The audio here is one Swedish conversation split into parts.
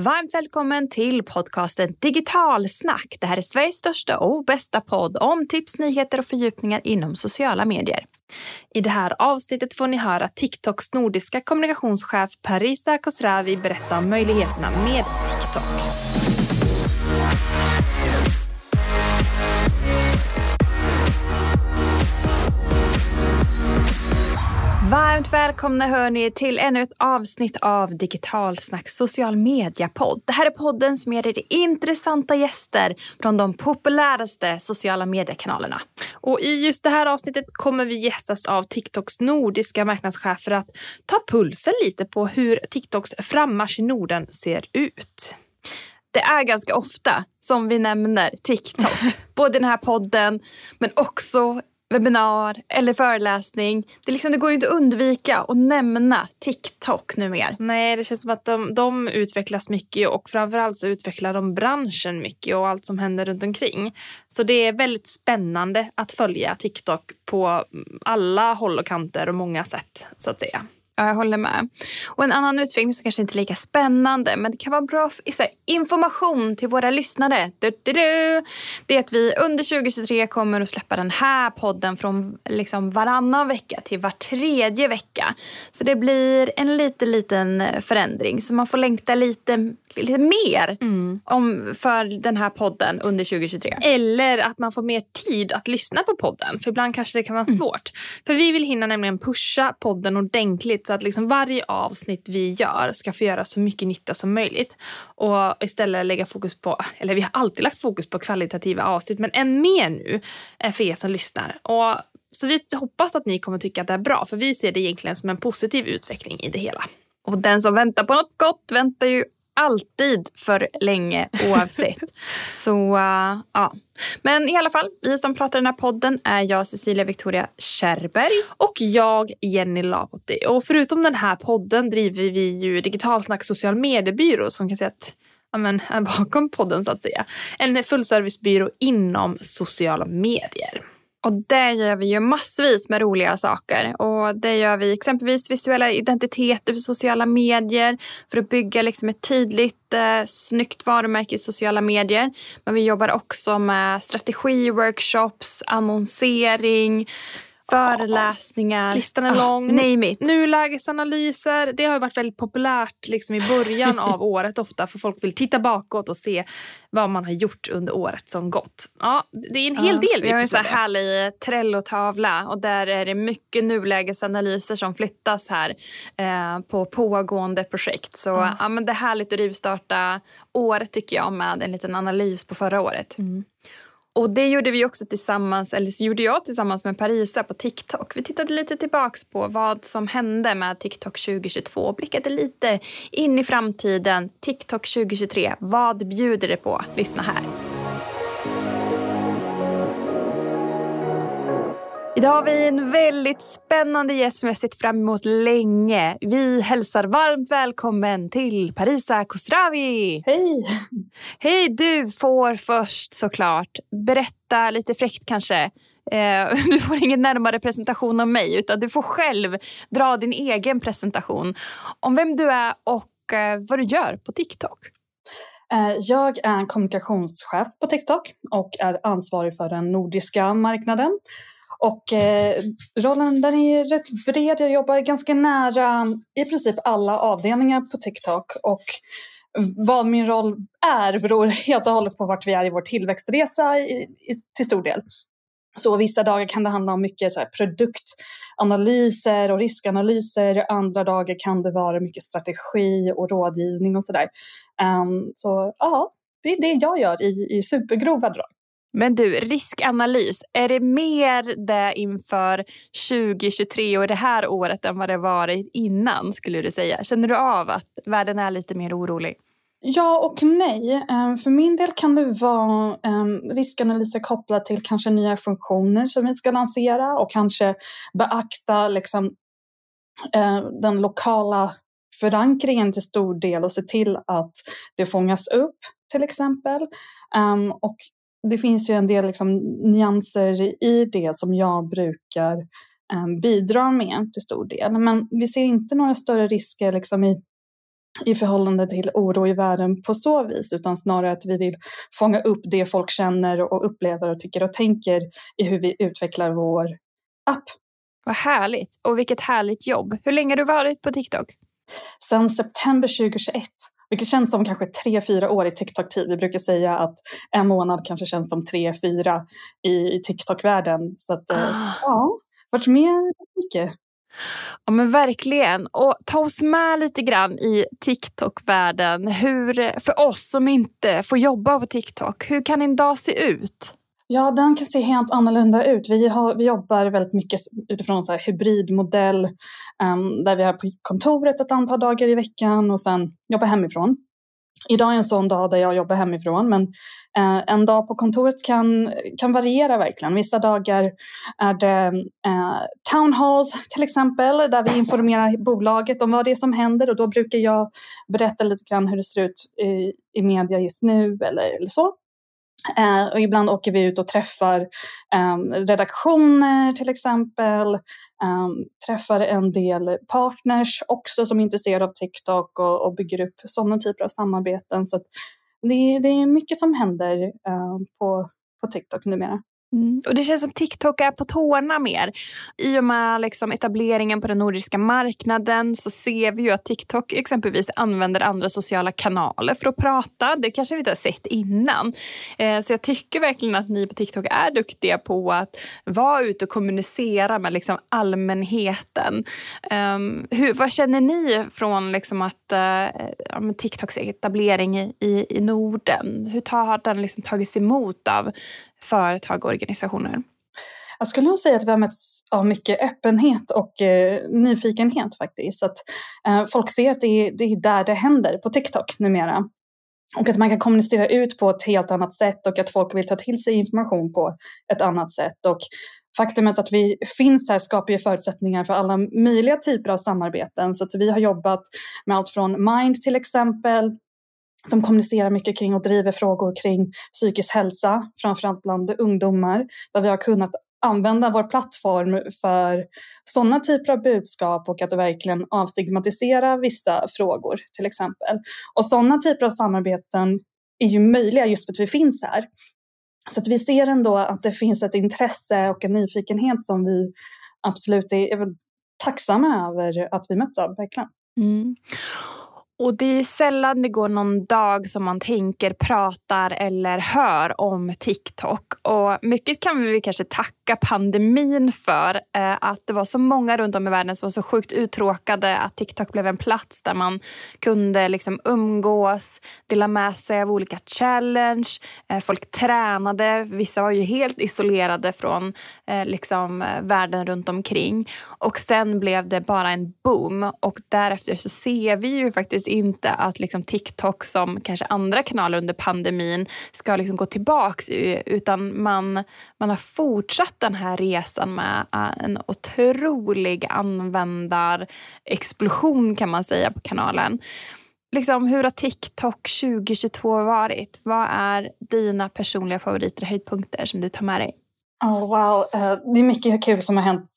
Varmt välkommen till podcasten Digitalsnack. Det här är Sveriges största och bästa podd om tips, nyheter och fördjupningar inom sociala medier. I det här avsnittet får ni höra TikToks nordiska kommunikationschef Parisa Khosravi berätta om möjligheterna med TikTok. Varmt välkomna hörni till ännu ett avsnitt av Digitalsnack social media-podd. Det här är podden som ger er intressanta gäster från de populäraste sociala mediekanalerna. Och i just det här avsnittet kommer vi gästas av TikToks nordiska marknadschef för att ta pulsen lite på hur TikToks frammarsch i Norden ser ut. Det är ganska ofta som vi nämner TikTok. Både i den här podden men också webbinar eller föreläsning. Det, liksom, det går ju inte att undvika att nämna TikTok numera. Nej, det känns som att de, de utvecklas mycket och framförallt så utvecklar de branschen mycket och allt som händer runt omkring. Så det är väldigt spännande att följa TikTok på alla håll och kanter och många sätt så att säga. Ja, jag håller med. Och en annan utveckling som kanske inte är lika spännande men det kan vara bra för, här, information till våra lyssnare. Du, du, du. Det är att vi under 2023 kommer att släppa den här podden från liksom varannan vecka till var tredje vecka. Så det blir en liten, liten förändring. Så man får längta lite lite mer mm. om, för den här podden under 2023. Eller att man får mer tid att lyssna på podden. För ibland kanske det kan vara mm. svårt. För vi vill hinna nämligen pusha podden ordentligt så att liksom varje avsnitt vi gör ska få göra så mycket nytta som möjligt. Och istället lägga fokus på, eller vi har alltid lagt fokus på kvalitativa avsnitt men än mer nu eh, för er som lyssnar. Och så vi hoppas att ni kommer tycka att det är bra för vi ser det egentligen som en positiv utveckling i det hela. Och den som väntar på något gott väntar ju alltid för länge oavsett. Så uh, ja. Men i alla fall, vi som pratar i den här podden är jag Cecilia Victoria Kärberg. Och jag Jenny Lapotti. Och förutom den här podden driver vi ju Digitalsnack social mediebyrå som kan säga att ja, men, är bakom podden så att säga. En fullservicebyrå inom sociala medier. Och där gör vi ju massvis med roliga saker. Och det gör vi exempelvis visuella identiteter för sociala medier för att bygga liksom ett tydligt, eh, snyggt varumärke i sociala medier. Men vi jobbar också med strategiworkshops, annonsering, föreläsningar. Listan är lång. Oh, name it. Nulägesanalyser. Det har varit väldigt populärt liksom i början av året ofta för folk vill titta bakåt och se vad man har gjort under året som gått. Ja, det är en hel ja, del. Vi har en så härlig Trello-tavla och där är det mycket nulägesanalyser som flyttas här eh, på pågående projekt. Så mm. ja, men det är härligt att rivstarta året tycker jag med en liten analys på förra året. Mm. Och det gjorde vi också tillsammans, eller så gjorde jag tillsammans med Parisa på TikTok. Vi tittade lite tillbaks på vad som hände med TikTok 2022 och blickade lite in i framtiden. TikTok 2023, vad bjuder det på? Lyssna här. Idag har vi en väldigt spännande gäst som jag sett fram emot länge. Vi hälsar varmt välkommen till Parisa Kostravi. Hej! Hej! Du får först såklart berätta lite fräckt kanske. Eh, du får ingen närmare presentation av mig utan du får själv dra din egen presentation om vem du är och eh, vad du gör på TikTok. Eh, jag är kommunikationschef på TikTok och är ansvarig för den nordiska marknaden. Och eh, rollen den är rätt bred. Jag jobbar ganska nära i princip alla avdelningar på TikTok och vad min roll är beror helt och hållet på vart vi är i vår tillväxtresa i, i, till stor del. Så vissa dagar kan det handla om mycket så här, produktanalyser och riskanalyser. Andra dagar kan det vara mycket strategi och rådgivning och sådär. Um, så ja, det är det jag gör i, i supergrova drag. Men du, riskanalys, är det mer det inför 2023 och det här året än vad det varit innan skulle du säga? Känner du av att världen är lite mer orolig? Ja och nej. Ehm, för min del kan det vara ehm, riskanalyser kopplat till kanske nya funktioner som vi ska lansera och kanske beakta liksom, eh, den lokala förankringen till stor del och se till att det fångas upp till exempel. Um, och det finns ju en del liksom, nyanser i det som jag brukar eh, bidra med till stor del. Men vi ser inte några större risker liksom, i i förhållande till oro i världen på så vis, utan snarare att vi vill fånga upp det folk känner och upplever och tycker och tänker i hur vi utvecklar vår app. Vad härligt! Och vilket härligt jobb. Hur länge har du varit på TikTok? Sedan september 2021, vilket känns som kanske tre, fyra år i TikTok-tid. Vi brukar säga att en månad kanske känns som tre, fyra i TikTok-världen. Så att, ah. ja, varit med mycket. Ja men verkligen. Och ta oss med lite grann i TikTok-världen. Hur, för oss som inte får jobba på TikTok, hur kan en dag se ut? Ja, den kan se helt annorlunda ut. Vi, har, vi jobbar väldigt mycket utifrån en hybridmodell um, där vi är på kontoret ett antal dagar i veckan och sen jobbar hemifrån. Idag är en sån dag där jag jobbar hemifrån men eh, en dag på kontoret kan, kan variera verkligen. Vissa dagar är det eh, town halls till exempel där vi informerar bolaget om vad det är som händer och då brukar jag berätta lite grann hur det ser ut i, i media just nu eller, eller så. Eh, och ibland åker vi ut och träffar eh, redaktioner till exempel, eh, träffar en del partners också som är intresserade av TikTok och, och bygger upp sådana typer av samarbeten. Så det, det, är mycket som händer eh, på, på TikTok numera. Mm. Och Det känns som TikTok är på tårna mer. I och med liksom etableringen på den nordiska marknaden så ser vi ju att TikTok exempelvis använder andra sociala kanaler för att prata. Det kanske vi inte har sett innan. Eh, så jag tycker verkligen att ni på TikTok är duktiga på att vara ute och kommunicera med liksom allmänheten. Ehm, hur, vad känner ni från liksom att, uh, TikToks etablering i, i, i Norden? Hur har den liksom tagits emot av företag och organisationer? Jag skulle nog säga att vi har mötts av mycket öppenhet och eh, nyfikenhet faktiskt. Så att, eh, folk ser att det är, det är där det händer på TikTok numera. Och att man kan kommunicera ut på ett helt annat sätt och att folk vill ta till sig information på ett annat sätt. Och faktumet att vi finns här skapar ju förutsättningar för alla möjliga typer av samarbeten. Så att vi har jobbat med allt från Mind till exempel, som kommunicerar mycket kring och driver frågor kring psykisk hälsa, framförallt bland ungdomar, där vi har kunnat använda vår plattform för sådana typer av budskap och att verkligen avstigmatisera vissa frågor till exempel. Och sådana typer av samarbeten är ju möjliga just för att vi finns här. Så att vi ser ändå att det finns ett intresse och en nyfikenhet som vi absolut är, är tacksamma över att vi möts av, verkligen. Mm. Och det är sällan det går någon dag som man tänker, pratar eller hör om TikTok. Och mycket kan vi kanske tacka pandemin för. Eh, att det var så många runt om i världen som var så sjukt uttråkade att TikTok blev en plats där man kunde liksom umgås, dela med sig av olika challenge. Eh, folk tränade, vissa var ju helt isolerade från eh, liksom, eh, världen runt omkring. Och sen blev det bara en boom och därefter så ser vi ju faktiskt inte att liksom TikTok som kanske andra kanaler under pandemin ska liksom gå tillbaks utan man, man har fortsatt den här resan med eh, en otrolig användarexplosion kan man säga på kanalen. Liksom, hur har TikTok 2022 varit? Vad är dina personliga favoriter och höjdpunkter som du tar med dig? Oh, wow, eh, det är mycket kul som har hänt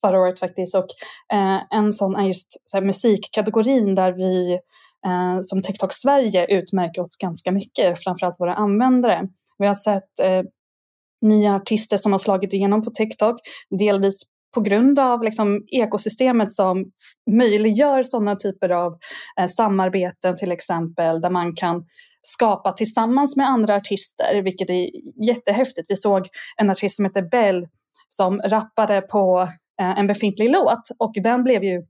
förra året faktiskt och eh, en sån är just musikkategorin där vi eh, som TikTok Sverige utmärker oss ganska mycket, framförallt våra användare. Vi har sett eh, nya artister som har slagit igenom på TikTok, delvis på grund av liksom, ekosystemet som möjliggör sådana typer av eh, samarbeten till exempel där man kan skapa tillsammans med andra artister, vilket är jättehäftigt. Vi såg en artist som heter Bell som rappade på eh, en befintlig låt och den blev ju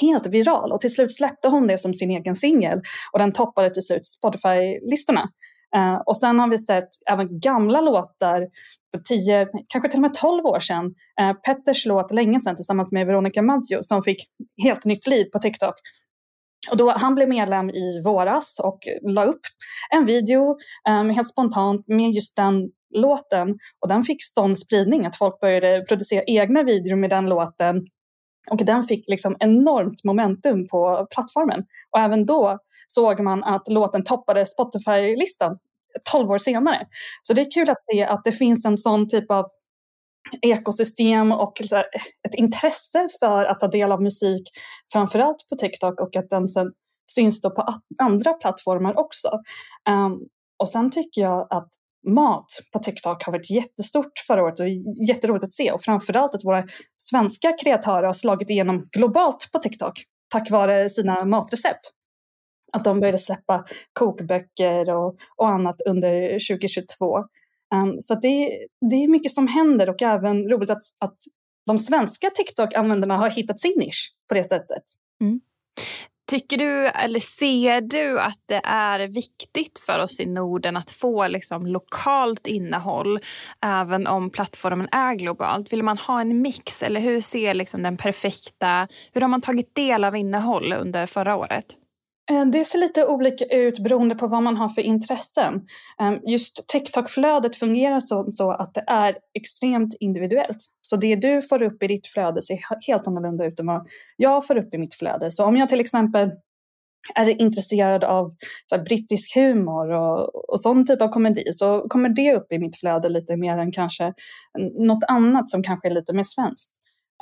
helt viral och till slut släppte hon det som sin egen singel och den toppade till slut Spotify-listorna. Uh, och sen har vi sett även gamla låtar för 10, kanske till och med 12 år sedan. Uh, Petters låt länge sedan tillsammans med Veronica Maggio som fick helt nytt liv på TikTok. Och då, han blev medlem i våras och la upp en video um, helt spontant med just den låten. Och den fick sån spridning att folk började producera egna videor med den låten. Och den fick liksom enormt momentum på plattformen. Och även då såg man att låten toppade Spotify-listan 12 år senare. Så det är kul att se att det finns en sån typ av ekosystem och ett intresse för att ta del av musik, framförallt på TikTok och att den sen syns då på andra plattformar också. Um, och sen tycker jag att mat på TikTok har varit jättestort förra året och jätteroligt att se och framförallt att våra svenska kreatörer har slagit igenom globalt på TikTok tack vare sina matrecept. Att de började släppa kokböcker och, och annat under 2022. Um, ehm, så det, det är mycket som händer och även roligt att, att de svenska TikTok-användarna har hittat sin nisch på det sättet. Mm. Tycker du, eller ser du att det är viktigt för oss i Norden att få liksom lokalt innehåll även om plattformen är globalt? Vill man ha en mix eller hur ser liksom den perfekta, hur har man tagit del av innehåll under förra året? Eh, det ser lite olika ut beroende på vad man har för intressen. Eh, just TikTok-flödet fungerar så, så, att det är extremt individuellt. Så det du får upp i ditt flöde ser helt annorlunda ut än vad jag får upp i mitt flöde. Så om jag till exempel är intresserad av så här, brittisk humor och, och sån typ av komedi så kommer det upp i mitt flöde lite mer än kanske något annat som kanske är lite mer svenskt.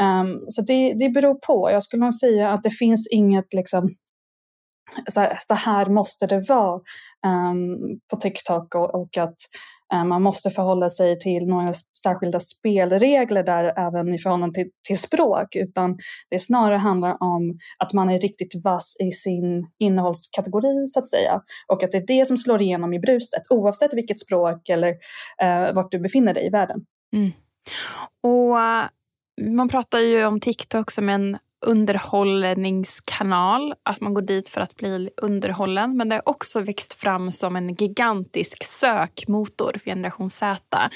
Um, så det, det beror på. Jag skulle nog säga att det finns inget liksom, så här, så här måste det vara um, på TikTok och, och att um, man måste förhålla sig till några särskilda spelregler där även i förhållande till, till språk utan det snarare handlar om att man är riktigt vass i sin innehållskategori så att säga och att det är det som slår igenom i bruset oavsett vilket språk eller uh, vart du befinner dig i världen. Mm. Och eh, man pratar ju om TikTok som en underhållningskanal, att man går dit för att bli underhållen. Men det har också växt fram som en gigantisk sökmotor för generation Z.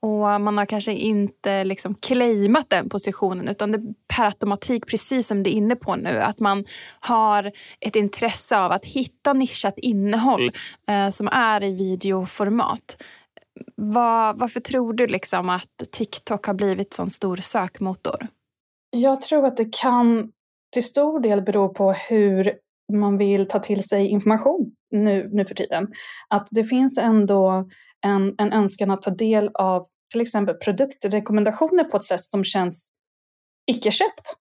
Och man har kanske inte liksom claimat den positionen utan det per automatik, precis som du är inne på nu, att man har ett intresse av att hitta nischat innehåll eh, som är i videoformat. Var, varför tror du liksom att TikTok har blivit sån stor sökmotor? Jag tror att det kan till stor del bero på hur man vill ta till sig information nu, nu för tiden. Att det finns ändå en, en önskan att ta del av till exempel produktrekommendationer på ett sätt som känns icke-köpt.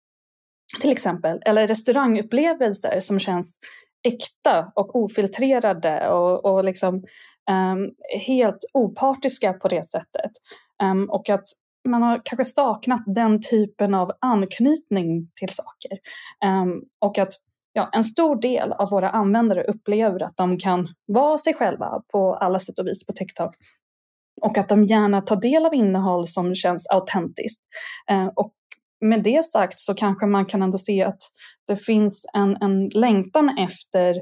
Till exempel, eller restaurangupplevelser som känns äkta och ofiltrerade och, och liksom, um, helt opartiska på det sättet. Um, och att man har kanske saknat den typen av anknytning till saker. Um, och att ja, en stor del av våra användare upplever att de kan vara sig själva på alla sätt och vis på TikTok. Och att de gärna tar del av innehåll som känns autentiskt. Uh, och med det sagt så kanske man kan ändå se att det finns en, en längtan efter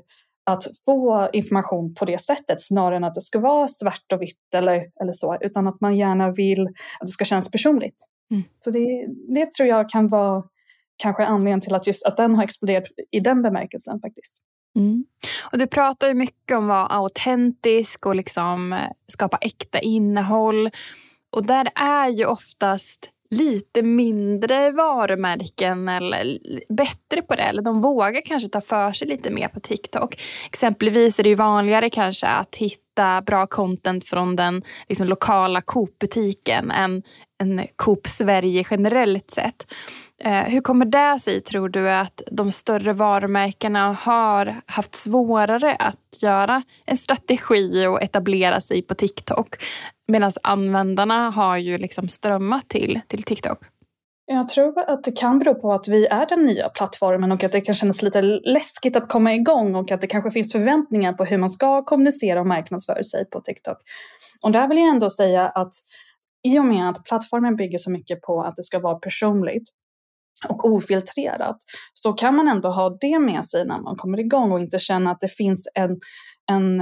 att få information på det sättet snarare än att det ska vara svart och vitt eller, eller så, utan att man gärna vill att det ska kännas personligt. Mm. Så det, det tror jag kan vara kanske anledningen till att just att den har exploderat i den bemärkelsen faktiskt. Mm. Och du pratar ju mycket om att vara autentisk och liksom eh, skapa äkta innehåll. Och där är ju oftast lite mindre varumärken eller bättre på det. Eller de vågar kanske ta för sig lite mer på TikTok. Exempelvis är det ju vanligare kanske att hitta bra content från den liksom, lokala Coop-butiken än än Coop Sverige generellt sett. Eh, hur kommer det sig, tror du, att de större varumärkena har haft svårare att göra en strategi och etablera sig på TikTok medan användarna har ju liksom strömmat till, till TikTok? Jag tror att det kan bero på att vi är den nya plattformen och att det kan kännas lite läskigt att komma igång och att det kanske finns förväntningar på hur man ska kommunicera och marknadsföra sig på TikTok. Och där vill jag ändå säga att i och med att plattformen bygger så mycket på att det ska vara personligt och ofiltrerat så kan man ändå ha det med sig när man kommer igång och inte känna att det finns en, en,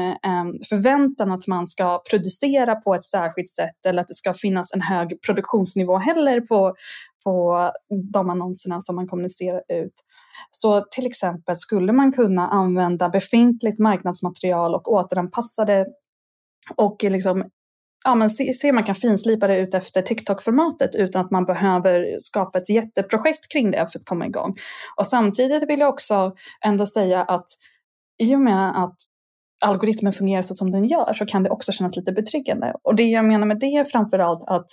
förväntan att man ska producera på ett särskilt sätt eller att det ska finnas en hög produktionsnivå heller på, på de annonserna som man kommunicerar ut. Så till exempel skulle man kunna använda befintligt marknadsmaterial och återanpassa det och liksom ja, men se, se man kan finslipa det ut efter TikTok-formatet utan att man behöver skapa ett jätteprojekt kring det för att komma igång. Och samtidigt vill jag också ändå säga att i och med att algoritmen fungerar så som den gör så kan det också kännas lite betryggande. Och det jag menar med det är framförallt att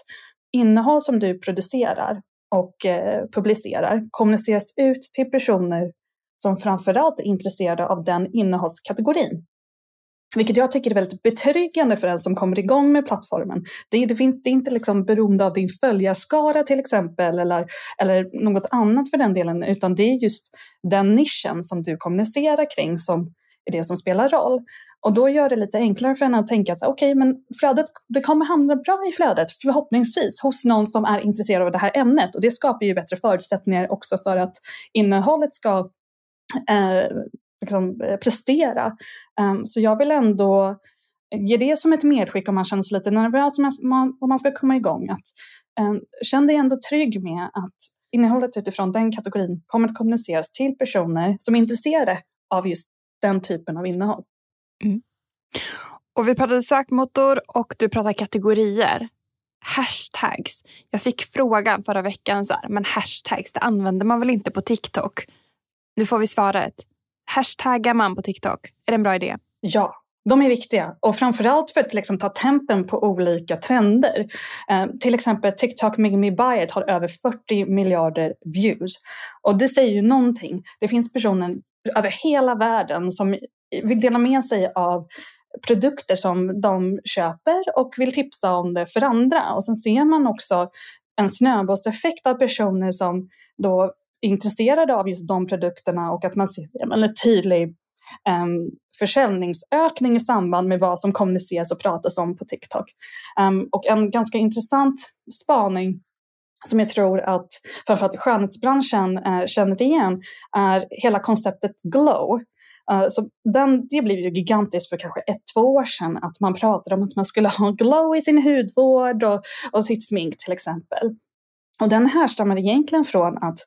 innehåll som du producerar och eh, publicerar kommuniceras ut till personer som framförallt är intresserade av den innehållskategorin. Vilket jag tycker är väldigt betryggande för den som kommer igång med plattformen. Det, det, finns, det är inte liksom beroende av din följarskara till exempel eller, eller något annat för den delen utan det är just den nischen som du kommunicerar kring som är det som spelar roll. Och då gör det lite enklare för henne att tänka att okej, okay, men flödet, det kommer hamna bra i flödet förhoppningsvis hos någon som är intresserad av det här ämnet och det skapar ju bättre förutsättningar också för att innehållet ska eh, liksom, eh, prestera. Um, så jag vill ändå ge det som ett medskick om man känner sig lite nervös om man, ska komma igång. Att, um, känn dig ändå trygg med att innehållet utifrån den kategorin kommer att kommuniceras till personer som är intresserade av just den typen av innehåll. Mm. Och vi pratade sökmotor och du pratar kategorier. Hashtags. Jag fick frågan förra veckan, så här, men hashtags det använder man väl inte på TikTok? Nu får vi svaret. Hashtaggar man på TikTok? Är det en bra idé? Ja, de är viktiga och framförallt för att liksom ta tempen på olika trender. Eh, till exempel TikTok Make Me Buy It har över 40 miljarder views. Och det säger ju någonting. Det finns personer över hela världen som vill dela med sig av produkter som de köper och vill tipsa om det för andra. Och sen ser man också en snöbollseffekt av personer som då är intresserade av just de produkterna och att man ser en tydlig um, försäljningsökning i samband med vad som kommuniceras och pratas om på TikTok. Um, och en ganska intressant spaning som jag tror att framförallt skönhetsbranschen eh, känner igen är hela konceptet glow. Uh, så den, det blev ju gigantiskt för kanske ett, två år sedan att man pratade om att man skulle ha glow i sin hudvård och, och sitt smink till exempel. Och den härstammar egentligen från att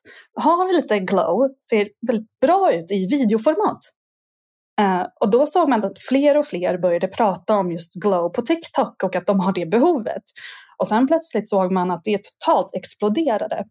ha lite glow ser väldigt bra ut i videoformat. Uh, och då såg man att fler och fler började prata om just glow på TikTok och att de har det behovet. Och sen plötsligt såg man att det totalt exploderade.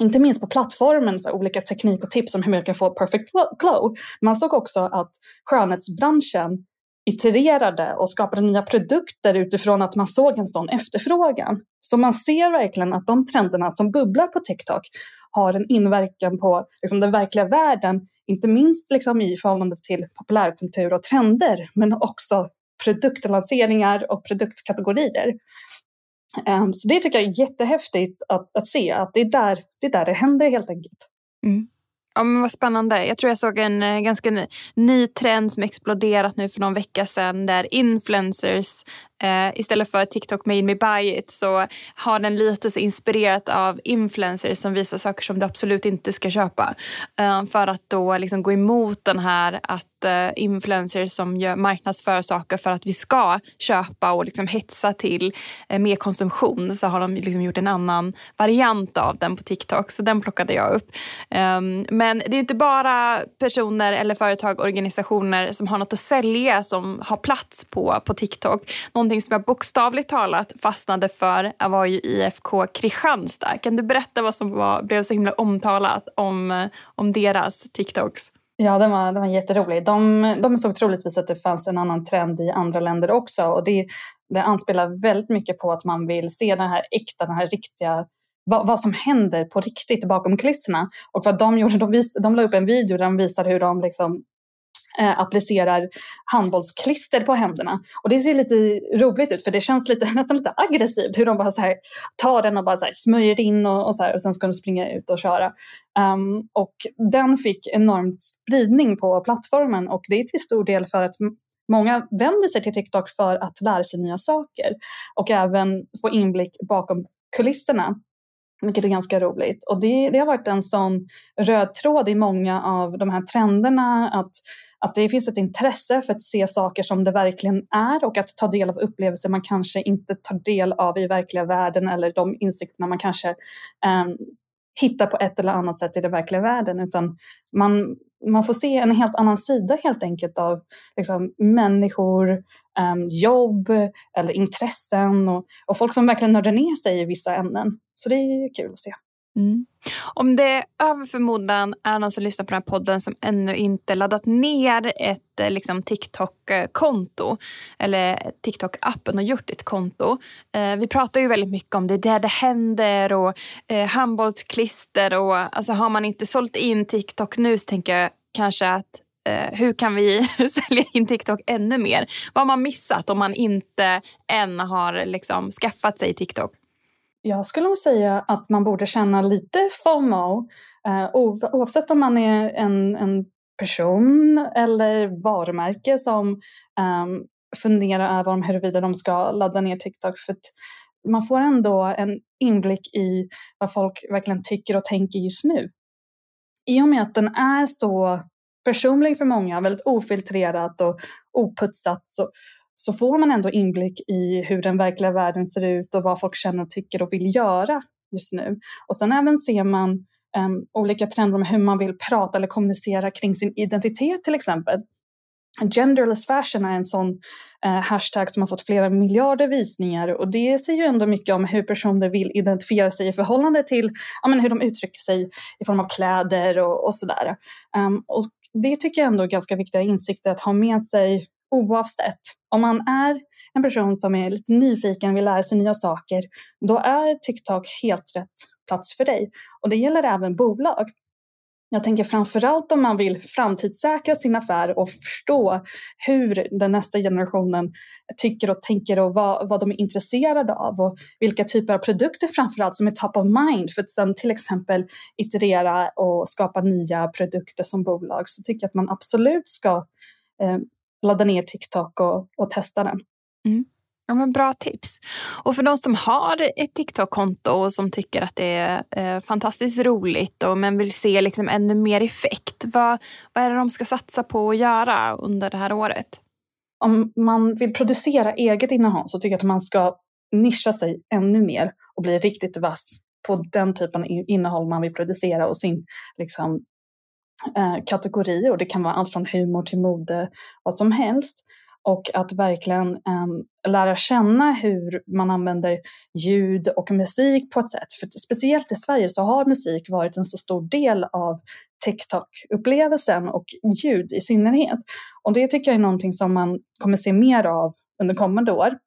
Inte minst på plattformen, så olika teknik och tips om hur man kan få perfect glow. Man såg också att skönhetsbranschen itererade och skapade nya produkter utifrån att man såg en sån efterfrågan. Så man ser verkligen att de trenderna som bubblar på TikTok har en inverkan på liksom, den verkliga världen, inte minst liksom, i förhållande till populärkultur och trender, men också produktlanseringar och produktkategorier. Um, så det tycker jag är jättehäftigt att, att se, att det är, där, det är där det händer helt enkelt. Mm. Ja, men vad spännande. Jag tror jag såg en eh, ganska ny, ny trend som exploderat nu för någon vecka sedan där influencers Eh, istället för TikTok made me buy it så har den lite så inspirerat av influencers som visar saker som du absolut inte ska köpa. Eh, för att då liksom gå emot den här att eh, influencers som gör marknadsför saker för att vi ska köpa och liksom hetsa till eh, mer konsumtion så har de liksom gjort en annan variant av den på TikTok. Så den plockade jag upp. Ehm, men det är inte bara personer eller företag, organisationer som har något att sälja som har plats på, på TikTok. Någon någonting som jag bokstavligt talat fastnade för var ju IFK Kristianstad. Kan du berätta vad som var, blev så himla omtalat om, eh, om deras TikToks? Ja, den var, den var jätterolig. De, de såg troligtvis att det fanns en annan trend i andra länder också och det, det anspelar väldigt mycket på att man vill se den här äkta, den här riktiga vad, vad, som händer på riktigt bakom kulisserna. Och vad de gjorde, de, vis, de la upp en video där de visade hur de liksom eh, applicerar handbollsklister på händerna. Och det ser lite roligt ut för det känns lite, nästan lite aggressivt hur de bara så här, tar den och bara så här, smörjer in och, och, så här, och sen ska de springa ut och köra. Um, och den fick enormt spridning på plattformen och det är till stor del för att Många vänder sig till TikTok för att lära sig nya saker och även få inblick bakom kulisserna vilket är ganska roligt. Och det, det, har varit en sån röd tråd i många av de här trenderna att att det finns ett intresse för att se saker som det verkligen är och att ta del av upplevelser man kanske inte tar del av i verkliga världen eller de insikterna man kanske um, hittar på ett eller annat sätt i den verkliga världen utan man, man får se en helt annan sida helt enkelt av liksom, människor, um, jobb eller intressen och, och folk som verkligen nördar ner sig i vissa ämnen. Så det är kul att se. Mm. Om det över förmodan är någon som lyssnar på den här podden som ännu inte laddat ner ett eh, liksom, TikTok-konto eller TikTok-appen och gjort ett konto. Eh, vi pratar ju väldigt mycket om det där det händer och eh, handbollsklister och alltså, har man inte sålt in TikTok nu så tänker jag kanske att eh, hur kan vi sälja in TikTok ännu mer? Vad har man missat om man inte än har liksom skaffat sig TikTok? Jag skulle nog säga att man borde känna lite FOMO eh, oavsett om man är en, en person eller varumärke som um, funderar över om huruvida de ska ladda ner TikTok. För man får ändå en inblick i vad folk verkligen tycker och tänker just nu. I och med att den är så personlig för många, väldigt ofiltrerat och oputsat så, så får man ändå inblick i hur den verkliga världen ser ut och vad folk känner och tycker och vill göra just nu. Och sen även ser man um, olika trender om hur man vill prata eller kommunicera kring sin identitet till exempel. Genderless fashion är en sån uh, hashtag som har fått flera miljarder visningar och det säger ju ändå mycket om hur personer vill identifiera sig i förhållande till ja, men hur de uttrycker sig i form av kläder och, och sådär. Um, och det tycker jag ändå är ganska viktiga insikter att ha med sig oavsett. Om man är en person som är lite nyfiken, vill lära sig nya saker, då är TikTok helt rätt plats för dig. Och det gäller även bolag. Jag tänker framförallt om man vill framtidssäkra sin affär och förstå hur den nästa generationen tycker och tänker och vad, vad de är intresserade av och vilka typer av produkter framförallt som är top of mind för att sen till exempel iterera och skapa nya produkter som bolag så tycker jag att man absolut ska eh, ladda ner TikTok och, och testa den. Mm. Ja, men bra tips. Och för de som har ett TikTok-konto och som tycker att det är eh, fantastiskt roligt och men vill se liksom ännu mer effekt. Vad, vad är det de ska satsa på att göra under det här året? Om man vill producera eget innehåll så tycker jag att man ska nischa sig ännu mer och bli riktigt vass på den typen av innehåll man vill producera och sin liksom, eh, kategori. Och det kan vara allt från humor till mode, vad som helst och att verkligen um, lära känna hur man använder ljud och musik på ett sätt. För speciellt i Sverige så har musik varit en så stor del av TikTok-upplevelsen och ljud i synnerhet. Och det tycker jag är någonting som man kommer se mer av under kommande år.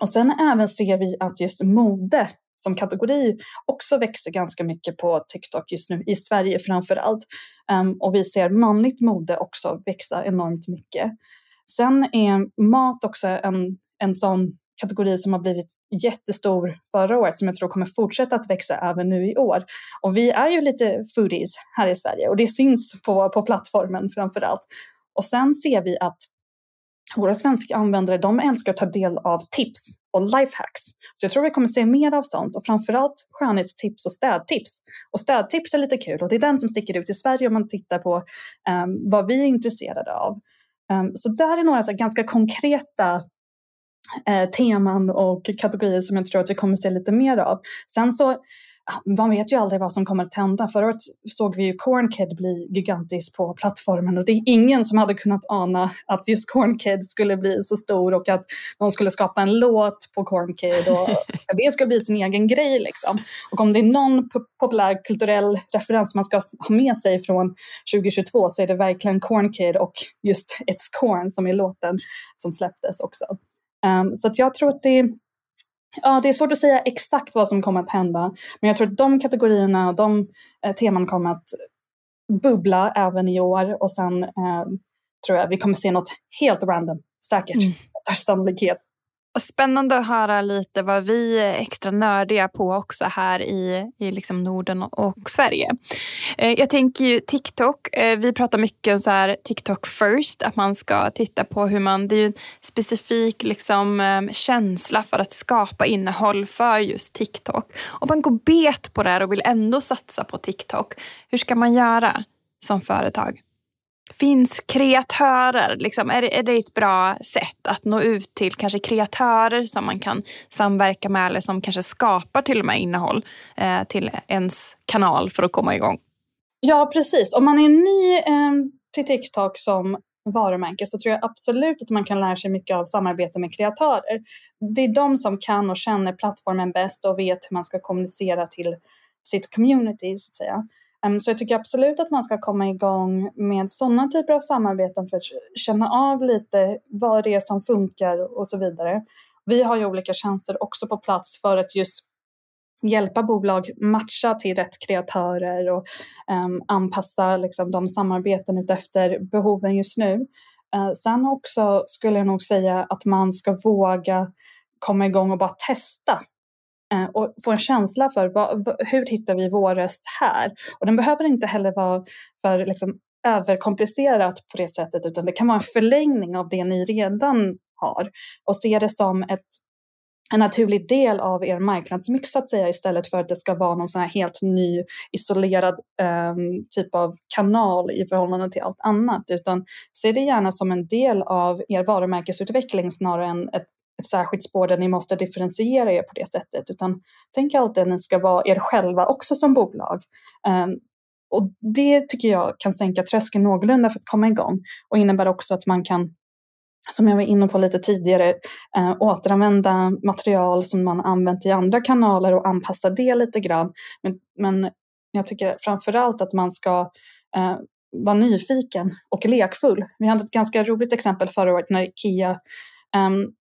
Och sen även ser vi att just mode som kategori också växer ganska mycket på TikTok just nu, i Sverige framför allt. Um, ehm, och vi ser manligt mode också växa enormt mycket. Sen är mat också en, en sån kategori som har blivit jättestor förra året som jag tror kommer fortsätta att växa även nu i år. Och vi är ju lite foodies här i Sverige och det syns på, på plattformen framför allt. Och sen ser vi att våra svenska användare de älskar att ta del av tips och lifehacks. Så jag tror vi kommer se mer av sånt och framförallt skönhetstips och städtips. Och städtips är lite kul och det är den som sticker ut i Sverige om man tittar på um, vad vi är intresserade av. Um, så där är några så ganska konkreta eh, teman och kategorier som jag tror att vi kommer se lite mer av. Sen så man vet ju aldrig vad som kommer att hända. Förra året såg vi ju Cornkid bli gigantisk på plattformen och det är ingen som hade kunnat ana att just Cornkid skulle bli så stor och att de skulle skapa en låt på Cornkid och att det skulle bli sin egen grej liksom. Och om det är någon populär kulturell referens man ska ha med sig från 2022 så är det verkligen Cornkid och just It's Corn som är låten som släpptes också. Um, så jag tror att det Ja, det är svårt att säga exakt vad som kommer att hända. Men jag tror att de kategorierna och de eh, teman kommer att bubbla även i år. Och sen eh, tror jag vi kommer se något helt random, säkert, mm. största sannolikhet. Spännande att höra lite vad vi är extra nördiga på också här i, i liksom Norden och Sverige. Eh, jag tänker ju TikTok. Eh, vi pratar mycket om så här TikTok first, att man ska titta på hur man... Det är ju en specifik liksom, eh, känsla för att skapa innehåll för just TikTok. Om man går bet på det här och vill ändå satsa på TikTok, hur ska man göra som företag? Finns kreatörer? Liksom, är, det, är det ett bra sätt att nå ut till kanske kreatörer som man kan samverka med eller som kanske skapar till och med innehåll eh, till ens kanal för att komma igång? Ja, precis. Om man är ny eh, till TikTok som varumärke så tror jag absolut att man kan lära sig mycket av samarbete med kreatörer. Det är de som kan och känner plattformen bäst och vet hur man ska kommunicera till sitt community så att säga. Ehm, så jag tycker absolut att man ska komma igång med sådana typer av samarbeten för att känna av lite vad det är som funkar och så vidare. Vi har ju olika tjänster också på plats för att just hjälpa bolag matcha till rätt kreatörer och um, anpassa liksom, de samarbeten utefter behoven just nu. Uh, sen också skulle jag nog säga att man ska våga komma igång och bara testa Eh, och få en känsla för vad, hur hittar vi vår röst här? Och den behöver inte heller vara för liksom, överkomplicerat på det sättet utan det kan vara en förlängning av det ni redan har och se det som ett en naturlig del av er marknadsmix att säga istället för att det ska vara någon sån här helt ny isolerad eh, typ av kanal i förhållande till allt annat utan se det gärna som en del av er varumärkesutveckling snarare än ett, ett särskilt spår där ni måste differentiera er på det sättet utan tänk alltid att ni ska vara er själva också som bolag. Ehm, och det tycker jag kan sänka tröskeln någorlunda för att komma igång och innebär också att man kan som jag var inne på lite tidigare, äh, återanvända material som man använt i andra kanaler och anpassa det lite grann. Men, men jag tycker framförallt att man ska äh, vara nyfiken och lekfull. Vi hade ett ganska roligt exempel förra året när Ikea um,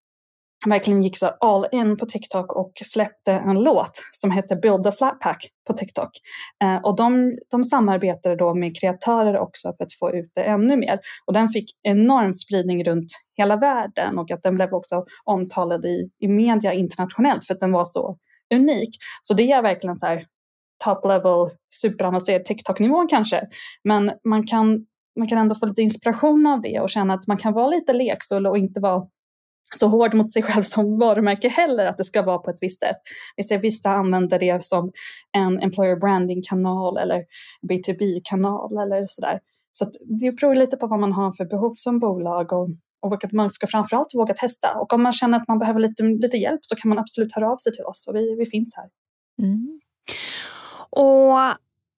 verkligen gick så all in på TikTok och släppte en låt som hette Build a Flat Pack på TikTok. Eh, och de, de samarbetade då med kreatörer också för att få ut det ännu mer. Och den fick enorm spridning runt hela världen och att den blev också omtalad i, i media internationellt för att den var så unik. Så det är verkligen så här top level superavancerad TikTok-nivå kanske. Men man kan, man kan ändå få lite inspiration av det och känna att man kan vara lite lekfull och inte vara så hård mot sig själv som varumärke heller att det ska vara på ett visst sätt. Vi ser vissa använder det som en employer branding-kanal eller B2B-kanal eller sådär. Så det beror lite på vad man har för behov som bolag och, och att man ska framförallt våga testa. Och om man känner att man behöver lite, lite hjälp så kan man absolut höra av sig till oss och vi, vi finns här. Mm. Och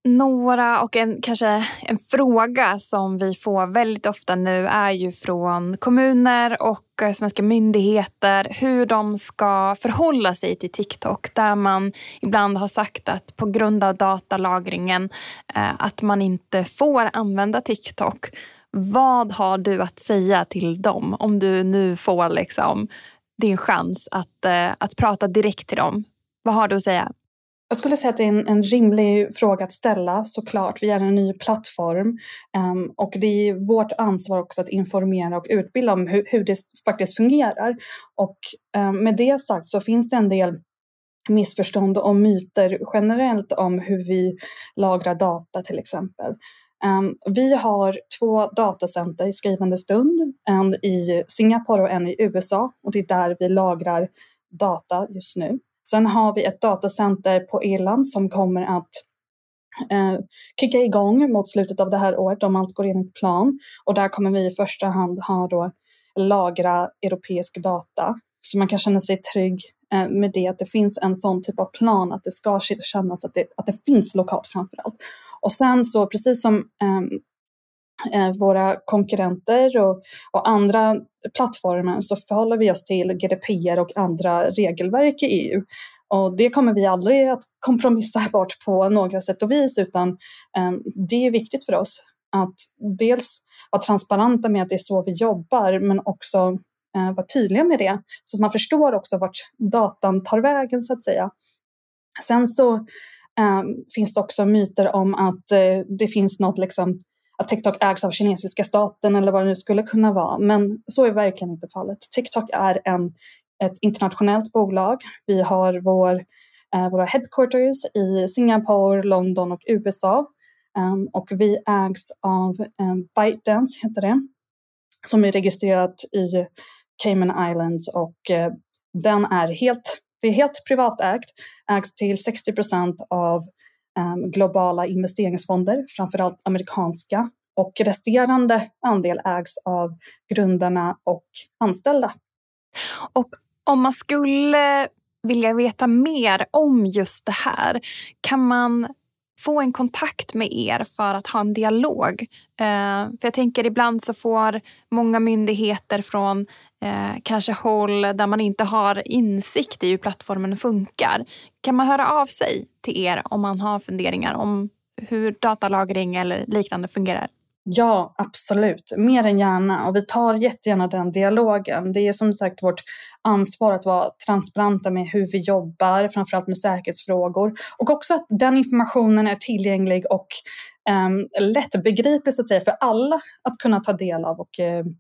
några och en, kanske en fråga som vi får väldigt ofta nu är ju från kommuner och eh, svenska myndigheter hur de ska förhålla sig till TikTok där man ibland har sagt att på grund av datalagringen eh, att man inte får använda TikTok. Vad har du att säga till dem om du nu får liksom din chans att, eh, att prata direkt till dem? Vad har du att säga? Jag skulle säga att det är en, en rimlig fråga att ställa såklart. Vi är en ny plattform um, och det är vårt ansvar också att informera och utbilda om hur, hur det faktiskt fungerar. Och um, med det sagt så finns det en del missförstånd och myter generellt om hur vi lagrar data till exempel. Um, vi har två datacenter i skrivande stund, en i Singapore och en i USA och det är där vi lagrar data just nu. Sen har vi ett datacenter på Irland som kommer att eh, kicka igång mot slutet av det här året om allt går enligt plan. Och där kommer vi i första hand ha då lagra europeisk data. Så man kan känna sig trygg eh, med det, att det finns en sån typ av plan, att det ska kännas att det, att det finns lokalt framför allt. Och sen så precis som eh, Eh, våra konkurrenter och, och, andra plattformar så förhåller vi oss till GDPR och andra regelverk i EU. Och det kommer vi aldrig att kompromissa bort på några sätt och vis utan eh, det är viktigt för oss att dels vara transparenta med att det är så vi jobbar men också eh, vara tydliga med det så att man förstår också vart datan tar vägen så att säga. Sen så eh, finns det också myter om att eh, det finns något liksom att TikTok ägs av kinesiska staten eller vad det nu skulle kunna vara. Men så är verkligen inte fallet. TikTok är en, ett internationellt bolag. Vi har vår, eh, våra headquarters i Singapore, London och USA. Um, och vi ägs av um, ByteDance, heter det, som är registrerat i Cayman Islands och uh, den är helt, det är helt privatägt, ägs till 60 procent av Ehm, globala investeringsfonder, framförallt amerikanska. Och resterande andel ägs av grundarna och anställda. Och om man skulle vilja veta mer om just det här, kan man få en kontakt med er för att ha en dialog. Eh, för jag tänker ibland så får många myndigheter från eh, kanske håll där man inte har insikt i hur plattformen funkar. Kan man höra av sig till er om man har funderingar om hur datalagring eller liknande fungerar? Ja, absolut. Mer än gärna. Och vi tar jättegärna den dialogen. Det är som sagt vårt ansvar att vara transparenta med hur vi jobbar, framförallt med säkerhetsfrågor. Och också att den informationen är tillgänglig och um, lättbegriplig så att säga för alla att kunna ta del av och uh,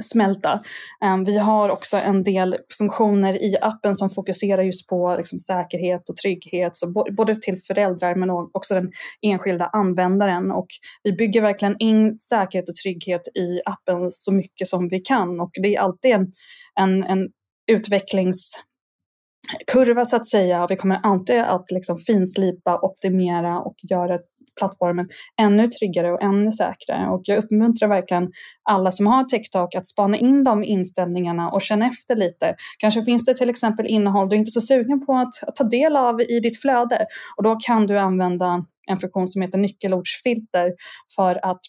smälta. Um, vi har också en del funktioner i appen som fokuserar just på liksom, säkerhet och trygghet, så både till föräldrar men också den enskilda användaren. Och vi bygger verkligen in säkerhet och trygghet i appen så mycket som vi kan och det är alltid en, en, en utvecklingskurva så att säga. Vi kommer alltid att liksom finslipa, optimera och göra plattformen ännu tryggare och ännu säkrare. Och jag uppmuntrar verkligen alla som har TikTok att spana in de inställningarna och känna efter lite. Kanske finns det till exempel innehåll du inte är så sugen på att, att ta del av i ditt flöde och då kan du använda en funktion som heter nyckelordsfilter för att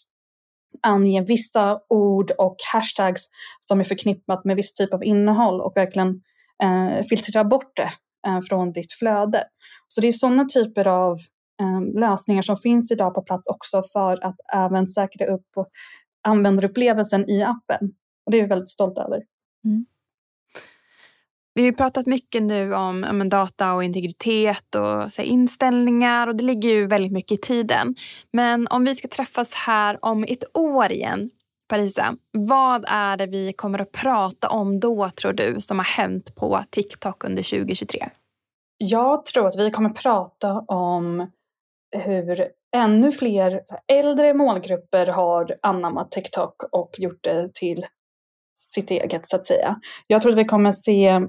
ange vissa ord och hashtags som är förknippat med viss typ av innehåll och verkligen eh, filtrera bort det eh, från ditt flöde. Så det är sådana typer av lösningar som finns idag på plats också för att även säkra upp användarupplevelsen i appen. Och det är vi väldigt stolta över. Mm. Vi har pratat mycket nu om ja, data och integritet och så här, inställningar och det ligger ju väldigt mycket i tiden. Men om vi ska träffas här om ett år igen, Parisa, vad är det vi kommer att prata om då tror du som har hänt på TikTok under 2023? Jag tror att vi kommer prata om hur ännu fler äldre målgrupper har anammat TikTok och gjort det till sitt eget så att säga. Jag tror att vi kommer se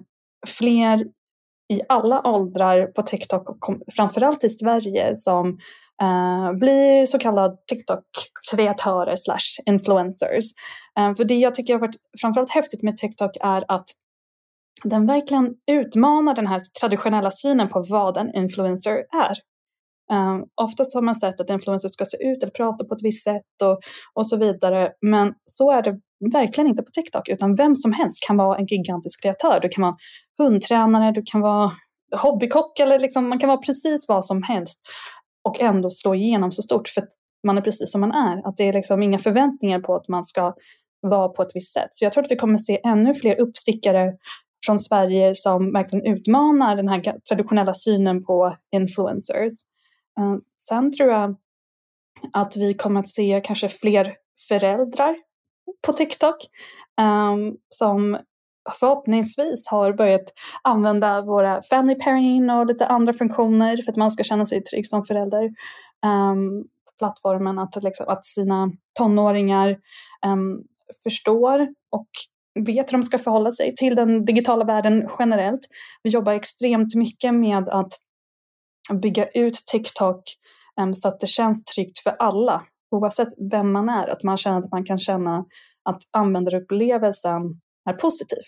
fler i alla åldrar på TikTok, och framförallt i Sverige, som eh, blir så kallade TikTok-kreatörer slash influencers. Eh, för det jag tycker har varit framförallt häftigt med TikTok är att den verkligen utmanar den här traditionella synen på vad en influencer är. Um, oftast har man sett att influencers ska se ut eller prata på ett visst sätt och, och så vidare. Men så är det verkligen inte på TikTok, utan vem som helst kan vara en gigantisk kreatör. Du kan vara hundtränare, du kan vara hobbykock eller liksom, man kan vara precis vad som helst och ändå slå igenom så stort för att man är precis som man är. Att det är liksom inga förväntningar på att man ska vara på ett visst sätt. Så jag tror att vi kommer se ännu fler uppstickare från Sverige som verkligen utmanar den här traditionella synen på influencers. Ehm, sen tror jag att vi kommer att se kanske fler föräldrar på TikTok um, som förhoppningsvis har börjat använda våra family pairing och lite andra funktioner för att man ska känna sig trygg som förälder. Um, plattformen att, liksom, att sina tonåringar um, förstår och vet hur de ska förhålla sig till den digitala världen generellt. Vi jobbar extremt mycket med att bygga ut TikTok um, så att det känns tryggt för alla, oavsett vem man är. Att man känner att man kan känna att användarupplevelsen är positiv.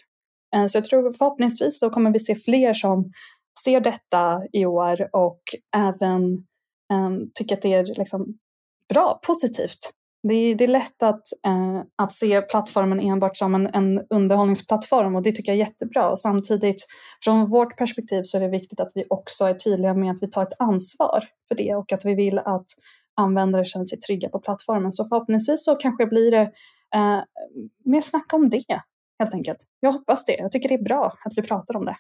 Ehm, så jag tror förhoppningsvis så kommer vi se fler som ser detta i år och även um, tycker att det är liksom bra, positivt det är, det är lätt att, eh, att se plattformen enbart som en, en underhållningsplattform och det tycker jag är jättebra. Och samtidigt från vårt perspektiv så är det viktigt att vi också är tydliga med att vi tar ett ansvar för det och att vi vill att användare känner sig trygga på plattformen. Så förhoppningsvis så kanske blir det eh, mer snack om det helt enkelt. Jag hoppas det. Jag tycker det är bra att vi pratar om det.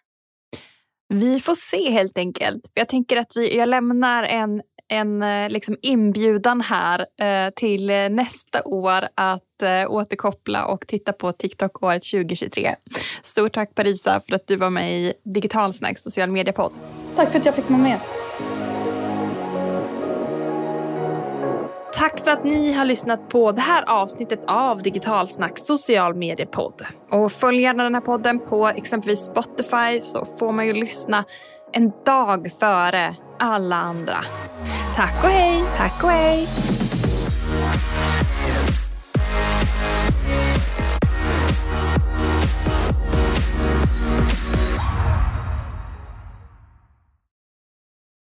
Vi får se helt enkelt. Jag tänker att vi, jag lämnar en en eh, liksom inbjudan här eh, till nästa år att eh, återkoppla och titta på TikTok-året 2023. Stort tack Parisa för att du var med i Digitalsnacks social media-podd. Tack för att jag fick vara med. Tack för att ni har lyssnat på det här avsnittet av Digitalsnacks social mediepodd. Och följ gärna den här podden på exempelvis Spotify så får man ju lyssna en dag före alla andra. Tack och hej! Tack och hej!